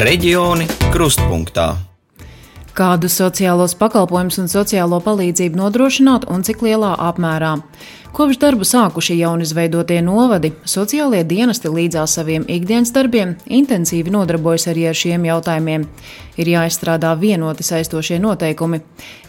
Reģioni krustpunktā. Kādus sociālos pakalpojumus un sociālo palīdzību nodrošināt un cik lielā apmērā? Kopš darbu sākuši jaunizveidotie novadi, sociālie dienesti līdzās saviem ikdienas darbiem intensīvi nodarbojas arī ar šiem jautājumiem. Ir jāizstrādā vienoti saistošie noteikumi.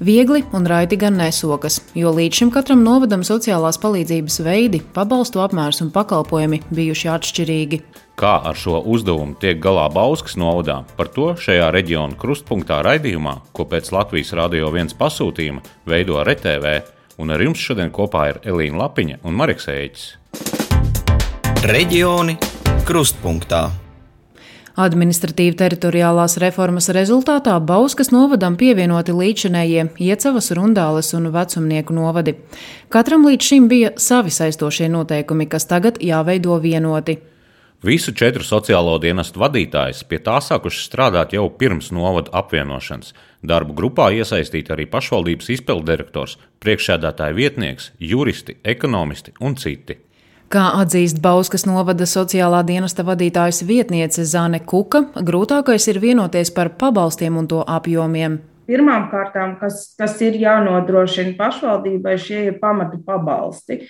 Viegli un raiti gan nesokas, jo līdz šim katram novadam sociālās palīdzības veidi, pabalstu apmērs un pakalpojumi bijuši atšķirīgi. Kā ar šo uzdevumu tiek galā Bauskas novadā, par to šajā reģiona krustpunktā raidījumā, ko pēc Latvijas radio viens pasūtījuma veido RTV un ar jums šodien kopā ir Elīna Lapiņa un Marks Ēķis. Reģioni krustpunktā. Administratīva teritoriālās reformas rezultātā Bauskas novadam pievienoti līdzinējie Iecavas, Rundāles un Vecumnieku novadi. Katram līdz šim bija savi saistošie noteikumi, kas tagad jāveido vienoti. Visu četru sociālo dienestu vadītājs pie tā sākuši strādāt jau pirms novada apvienošanas. Darbu grupā iesaistīti arī pašvaldības izpilddirektors, priekšsēdētāja vietnieks, juristi, ekonomisti un citi. Kā atzīst Bauskas novada sociālā dienesta vadītājas vietniece Zane Kuka, grūtākais ir vienoties par pabalstiem un to apjomiem. Pirmām kārtām, kas, kas ir jānodrošina pašvaldībai, šie ir pamatu pabalsti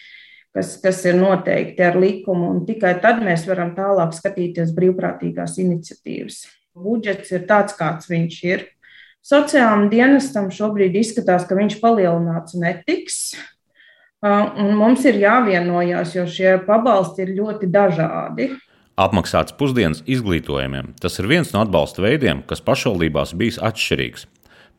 kas, kas ir noteikti ar likumu, un tikai tad mēs varam tālāk skatīties brīvprātīgās iniciatīvas. Budžets ir tāds, kāds viņš ir. Sociālajam dienestam šobrīd izskatās, ka viņš palielināts netiks. Un mums ir jāvienojās, jo šie pabalsti ir ļoti dažādi. Apmaksāts pusdienas izglītojumiem. Tas ir viens no atbalsta veidiem, kas pašvaldībās bijis atšķirīgs.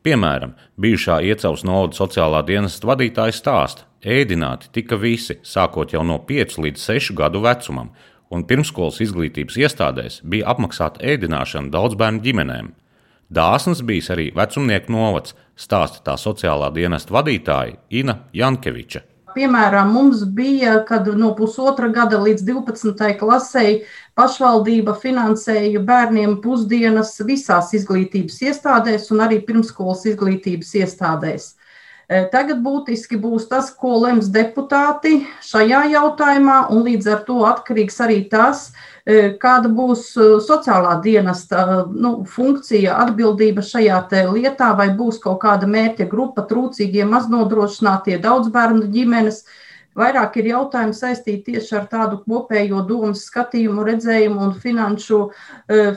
Piemēram, bijušā Iecavas novada sociālā dienesta vadītāja stāsta, Ēdināti tika visi, sākot jau no 5 līdz 6 gadu vecumam, un pirmskolas izglītības iestādēs bija apmaksāta ēdināšana daudz bērnu ģimenēm. Dāsns bijis arī vecumnieku novads, stāsta tā sociālā dienesta vadītāja Ina Jankeviča. Piemēram, mums bija, kad no pusotra gada līdz 12. klasei pašvaldība finansēja bērniem pusdienas visās izglītības iestādēs un arī pirmskolas izglītības iestādēs. Tagad būtiski būs tas, ko lems deputāti šajā jautājumā, un līdz ar to atkarīgs arī tas, kāda būs sociālā dienesta nu, funkcija, atbildība šajā lietā, vai būs kaut kāda mērķa grupa, trūcīgie, maznodrošinātie, daudzbērnu ģimenes. Vairāk ir jautājumi saistīti tieši ar tādu kopējo domas skatījumu, redzējumu un finanšu,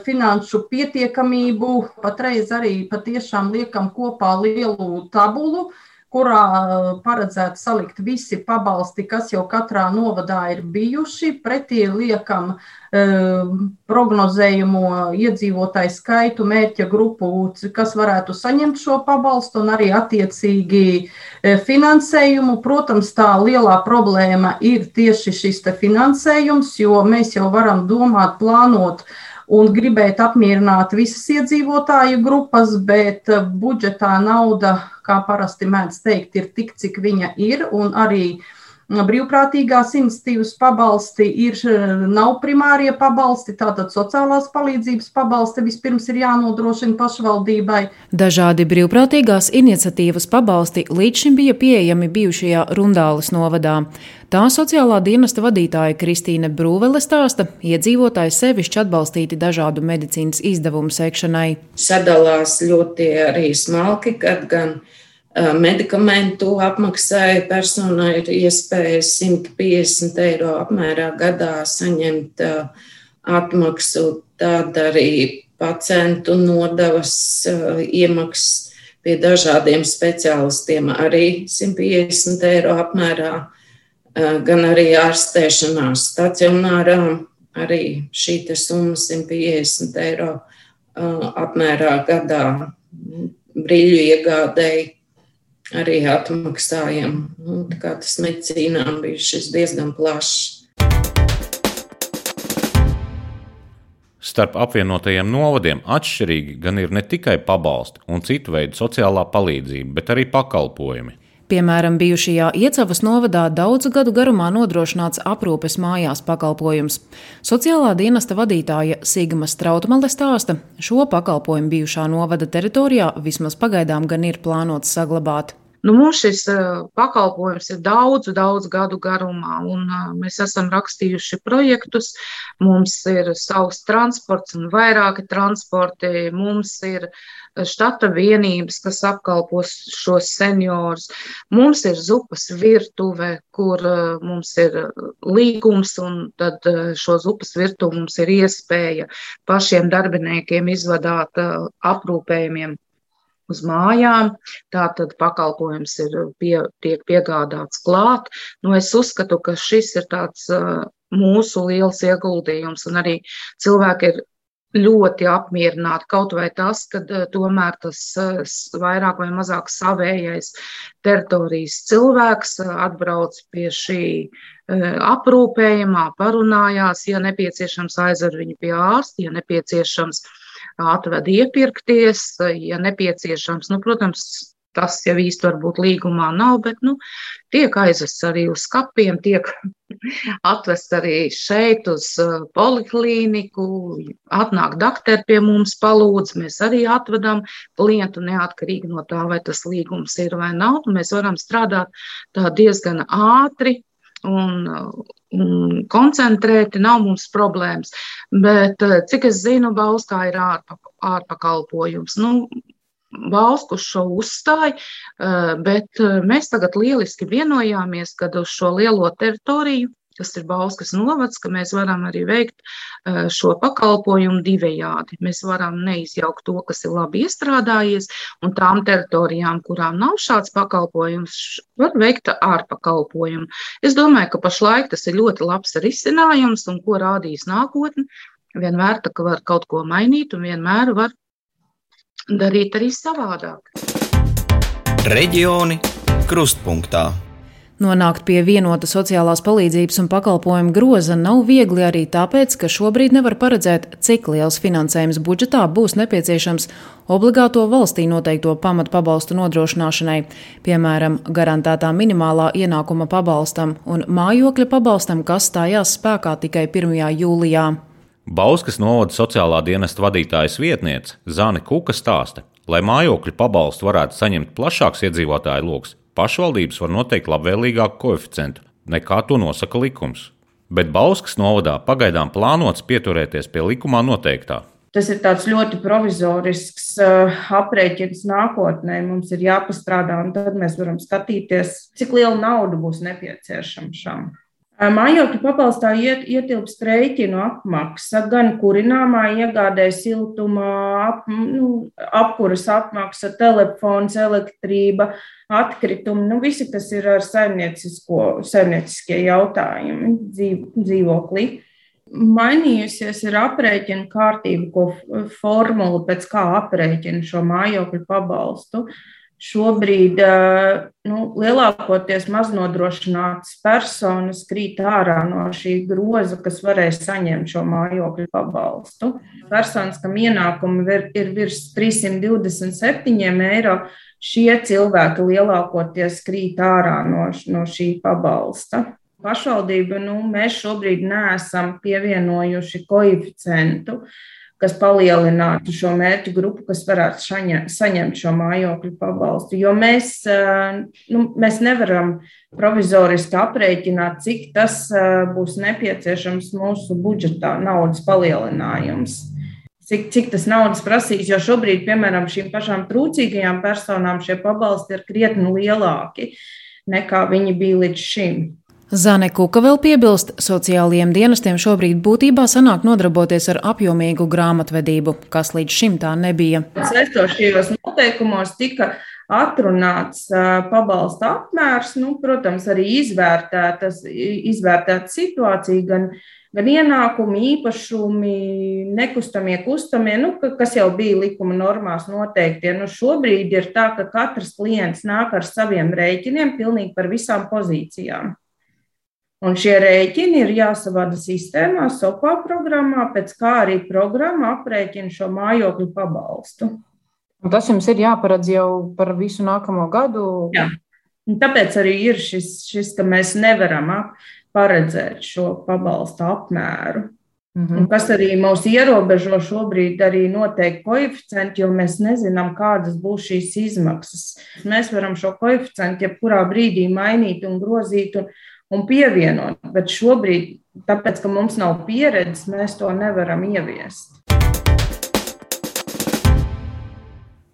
finanšu pietiekamību. Patreiz arī patiešām liekam kopā lielu tabulu, kurā uh, paredzēts salikt visi pabalsti, kas jau katrā novadā ir bijuši. Pretī liekam uh, prognozējumu iedzīvotāju skaitu, mērķa grupu, kas varētu saņemt šo pabalstu, un arī attiecīgi uh, finansējumu. Protams, tā lielā problēma ir tieši šis finansējums, jo mēs jau varam domāt, plānot un gribēt apmierināt visas iedzīvotāju grupas, bet budžetā nauda kā parasti mēdz teikt, ir tik, cik viņa ir, un arī brīvprātīgās iniciatīvas pabalsti ir, nav primārie pabalsti, tātad sociālās palīdzības pabalsti vispirms ir jānodrošina pašvaldībai. Dažādi brīvprātīgās iniciatīvas pabalsti līdz šim bija pieejami bijušajā Rundāles novadā. Tā sociālā dienesta vadītāja Kristīne Brūvele stāsta, iedzīvotāji sevišķi atbalstīti dažādu medicīnas izdevumu sekšanai. Sadalās ļoti arī smalki, kad gan medikamentu apmaksai personai ir iespēja 150 eiro apmērā gadā saņemt atmaksu, tad arī pacientu nodevas iemaksas pie dažādiem speciālistiem arī 150 eiro apmērā, gan arī ārstēšanās stacionārā arī šī summa 150 eiro apmērā gadā. Brīļu iegādēji arī atmaksājam. Nu, tas medicīnām bija šis diezgan plašs. Starp apvienotajiem novadiem atšķirīgi gan ir ne tikai pabalsti un citu veidu sociālā palīdzība, bet arī pakalpojumi. Piemēram, bijušajā Iecavas novadā daudzu gadu garumā nodrošināts aprūpes mājās pakalpojums. Sociālā dienesta vadītāja Sigma Strautmale stāsta, šo pakalpojumu bijušā novada teritorijā vismaz pagaidām gan ir plānots saglabāt. Nu, mums šis pakalpojums ir daudzu, daudzu gadu garumā, un mēs esam rakstījuši projektus. Mums ir savs transports un vairāki transporti. Mums ir štata vienības, kas apkalpos šos seniorus. Mums ir zupas virtuve, kur mums ir līgums, un tad šo zupas virtuvi mums ir iespēja pašiem darbiniekiem izvadāt aprūpējumiem uz mājām. Tātad pakalpojums ir pie, tiek piegādāts klāt. Nu, es uzskatu, ka šis ir tāds mūsu liels ieguldījums, un arī cilvēki ir ļoti apmierināti. Kaut vai tas, ka tomēr tas vairāk vai mazāk savējais teritorijas cilvēks atbrauc pie šī aprūpējumā, parunājās, ja nepieciešams aizver viņu pie ārsta, ja nepieciešams atved iepirkties, ja nepieciešams. Nu, protams, tas jau īsti varbūt līgumā nav, bet nu, tiek aizvests arī uz skapiem, tiek atvests arī šeit uz uh, poliklīniku, atnāk dakteri pie mums palūdz, mēs arī atvedam klientu neatkarīgi no tā, vai tas līgums ir vai nav. Mēs varam strādāt tā diezgan ātri, un, un koncentrēti, nav mums problēmas. Bet, eh, cik es zinu, Bauskā ir ārpa, ārpakalpojums. Nu, valsts uz šo uzstāja, eh, bet eh, mēs tagad lieliski vienojāmies, kad uz šo lielo teritoriju kas ir Bauskas novads, ka mēs varam arī veikt eh, šo pakalpojumu divējādi. Mēs varam neizjaukt to, kas ir labi iestrādājies, un tām teritorijām, kurām nav šāds pakalpojums, var veikt ārpakalpojumu. Es domāju, ka pašlaik tas ir ļoti labs risinājums, un ko rādīs nākotne. Vienmēr tā, var kaut ko mainīt, un vienmēr var darīt arī savādāk. Reģioni krustpunktā. Nonākt pie vienota sociālās palīdzības un pakalpojumu groza nav viegli arī tāpēc, ka šobrīd nevar paredzēt, cik liels finansējums budžetā būs nepieciešams obligāto valstī noteikto pamatu pabalstu nodrošināšanai, piemēram, garantētā minimālā ienākuma pabalstam un mājokļa pabalstam, kas stājās spēkā tikai 1. jūlijā. Bauskas novada sociālā dienesta vadītājas vietniece Zane Kuka stāsta, lai mājokļu pabalstu varētu saņemt plašāks iedzīvotāju lokus, pašvaldības var noteikt labvēlīgāku koeficientu nekā to nosaka likums. Bet Bauskas novadā pagaidām plānots pieturēties pie likumā noteiktā. Tas ir ļoti provizorisks uh, aprēķins nākotnē. Mums ir jāpastrādā, un tad mēs varam skatīties, cik liela nauda būs nepieciešama šam. Mājokļu pabalstā iet, ietilpst rēķinu apmaksa, gan kurināmā iegādē siltumā, ap, nu, apkuras apmaksa, telefons, elektrība, atkritumi, nu, visi, kas ir ar saimnieciskie jautājumi dzīv, dzīvoklī. Mainījusies ir aprēķina kārtība, ko formula pēc kā aprēķina šo mājokļu pabalstu. Uh, Šobrīd nu, lielākoties maznodrošinātas personas krīt ārā no šī groza, kas varēs saņemt šo mājokļu pabalstu. Personas, kam ienākumi ir virs 327 eiro, šie cilvēki lielākoties krīt ārā no, no šī pabalsta. Pašvaldība, nu, mēs šobrīd neesam pievienojuši koeficientu kas palielinātu šo mērķu grupu, kas varētu šaņa, saņemt šo mājokļu pabalstu. Jo mēs, nu, mēs nevaram provizoriski aprēķināt, cik tas būs nepieciešams mūsu budžetā, naudas palielinājums. Cik, cik tas naudas prasīs, jo šobrīd, piemēram, šīm pašām trūcīgajām personām šie pabalsti ir krietni lielāki nekā viņi bija līdz šim. Zane Kuka vēl piebilst, sociālajiem dienestiem šobrīd būtībā sanāk nodarboties ar apjomīgu grāmatvedību, kas līdz šim tā nebija. Saistošajos noteikumos tika atrunāts pabalsta apmērs, nu, protams, arī izvērtēta situācija, gan, gan ienākumi, īpašumi, nekustamie, kustamie, nu, kas jau bija likuma normās noteikti. Nu, šobrīd ir tā, ka katrs klients nāk ar saviem rēķiniem pilnīgi par visām pozīcijām. Un šie rēķini ir jāsavada sistēmā, SOPA programmā, pēc kā arī programma aprēķina šo mājokļu pabalstu. Un tas jums ir jāparedz jau par visu nākamo gadu. Jā. Un tāpēc arī ir šis, šis, ka mēs nevaram paredzēt šo pabalstu apmēru. Mhm. Un kas arī mūs ierobežo šobrīd, arī noteikti koeficienti, jo mēs nezinām, kādas būs šīs izmaksas. Mēs varam šo koeficientu jebkurā brīdī mainīt un grozīt un, un pievienot, bet šobrīd, tāpēc, ka mums nav pieredzes, mēs to nevaram ieviest.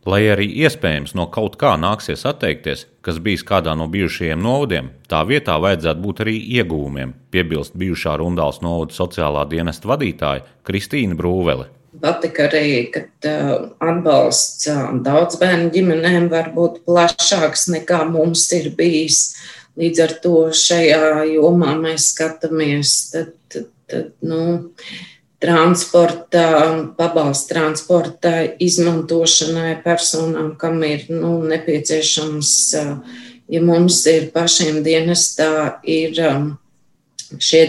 Lai arī iespējams no kaut kā nāksies atteikties, kas bijis kādā no bijušajiem novadiem, tā vietā vajadzētu būt arī iegūmiem, piebilst bijušā Rundāls novada sociālā dienesta vadītāja Kristīna Brūvele. Patika arī, ka uh, atbalsts uh, daudz bērnu ģimenēm var būt plašāks nekā mums ir bijis. Līdz ar to šajā jomā mēs skatāmies. Tad, tad, tad, nu, transporta, pabalstu transporta izmantošanai personām, kam ir nu, nepieciešams, ja mums ir pašiem dienestā, ir um, šie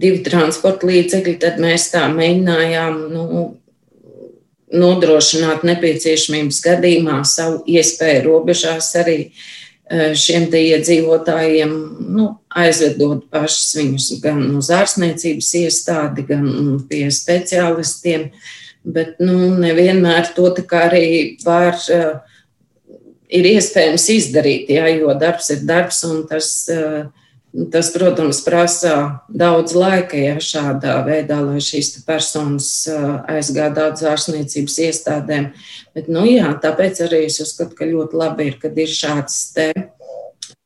divi transporta līdzekļi, tad mēs tā mēģinājām nu, nodrošināt nepieciešamības gadījumā savu iespēju robežās arī uh, Eh, šiem iedzīvotājiem, nu, aizvedot pašus viņus gan uz ārstniecības iestādi, gan pie speciālistiem. Bet nu, nevienmēr to arī var, eh, ir iespējams izdarīt, jā, jo darbs ir darbs un tas uh, Tas, protams, prasa daudz laika, ja šādā veidā, lai šīs personas aizgādātu ārstniecības iestādēm. Bet, nu, jā, tāpēc arī es uzskatu, ka ļoti labi ir, kad ir šāds te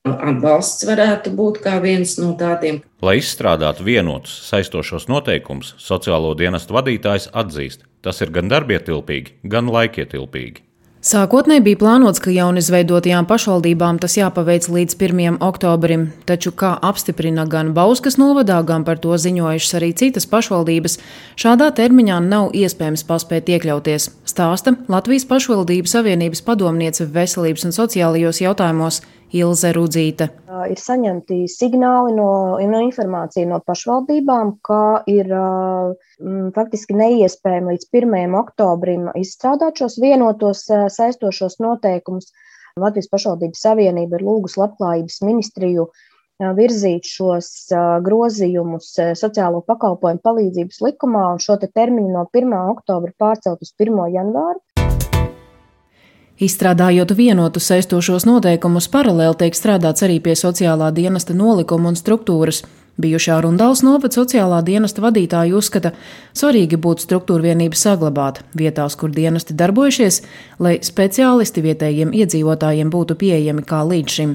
atbalsts varētu būt kā viens no tādiem. Lai izstrādātu vienotus saistošos noteikumus, sociālo dienestu vadītājs atzīst, tas ir gan darbietilpīgi, gan laikietilpīgi. Sākotnēji bija plānots, ka jaunizveidotajām pašvaldībām tas jāpaveic līdz 1. oktobrim, taču, kā apstiprina gan Bauskas novadā, gan par to ziņojušas arī citas pašvaldības, šādā termiņā nav iespējams paspēt iekļauties, stāsta Latvijas pašvaldības savienības padomniece veselības un sociālajos jautājumos Ilze Rudzīte. Ir saņemti signāli no, no informācija no pašvaldībām, ka ir m, faktiski neiespējami līdz 1. oktobrim izstrādāt šos vienotos saistošos noteikumus. Latvijas pašvaldības savienība ir lūgusi labklājības ministriju virzīt šos grozījumus sociālo pakalpojumu palīdzības likumā un šo te termiņu no 1. oktobra pārcelt uz 1. janvāru. Izstrādājot vienotus saistošos noteikumus, paralēli tiek strādāts arī pie sociālā dienesta nolikuma un struktūras. Bijušā Rundāls novada sociālā dienesta vadītāja uzskata, svarīgi būtu struktūra vienību saglabāt vietās, kur dienesti darbojušies, lai speciālisti vietējiem iedzīvotājiem būtu pieejami kā līdz šim.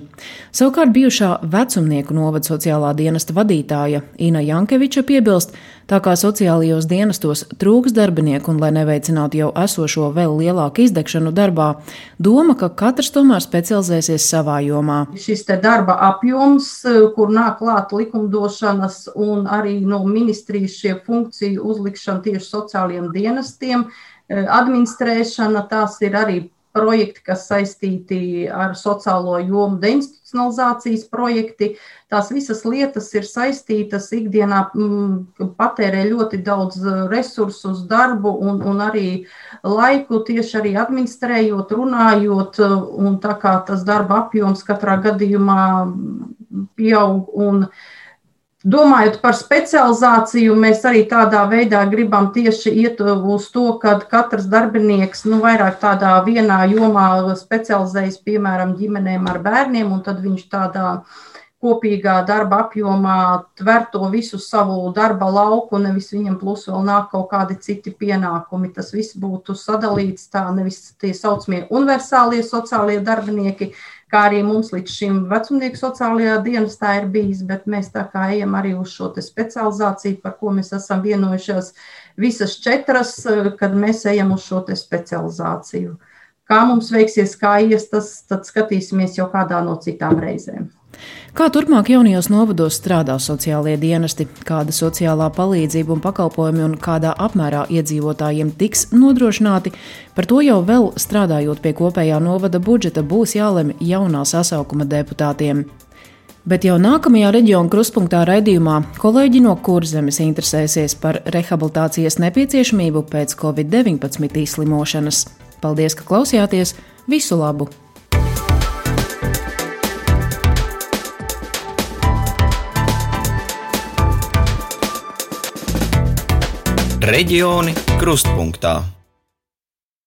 Savukārt bijušā vecumnieku novada sociālā dienesta vadītāja Ina Jankeviča piebilst, tā kā sociālajos dienestos trūks darbinieku un lai neveicinātu jau esošo vēl lielāku izdegšanu darbā, doma, ka katrs tomēr specializēsies savā jomā. Šis darba apjoms, kur nāk klāt likumdošana, likumdošanas un arī no ministrijas šie funkciju uzlikšana tieši sociālajiem dienestiem, e, administrēšana, tās ir arī projekti, kas saistīti ar sociālo jomu, deinstitucionalizācijas projekti. Tās visas lietas ir saistītas ikdienā, m, patērē ļoti daudz resursu uz darbu un, un arī laiku tieši arī administrējot, runājot, un tā kā tas darba apjoms katrā gadījumā pieaug un uh, Domājot par specializāciju, mēs arī tādā veidā gribam tieši iet uz to, ka katrs darbinieks nu, vairāk tādā vienā jomā specializējas, piemēram, ģimenēm ar bērniem, un tad viņš tādā kopīgā darba apjomā tver to visu savu darba lauku, nevis viņam plus vēl nāk kaut kādi citi pienākumi. Tas viss būtu sadalīts tā, nevis tie saucamie universālie sociālie darbinieki, kā arī mums līdz šim vecumnieku sociālajā dienestā ir bijis, bet mēs tā kā ejam arī uz šo specializāciju, par ko mēs esam vienojušies visas četras, kad mēs ejam uz šo specializāciju. Kā mums veiksies, kā ies tas, tad skatīsimies jau kādā no citām reizēm. Kā turpmāk jaunajos novados strādā sociālie dienesti, kāda sociālā palīdzība un pakalpojumi un kādā apmērā iedzīvotājiem tiks nodrošināti, par to jau vēl strādājot pie kopējā novada budžeta būs jālemj jaunā sasaukuma deputātiem. Bet jau nākamajā reģiona kruspunktā raidījumā kolēģi no Kurzemes interesēsies par rehabilitācijas nepieciešamību pēc Covid-19 izslimošanas. Paldies, ka klausījāties! Visu labu! Reģioni krustpunktā.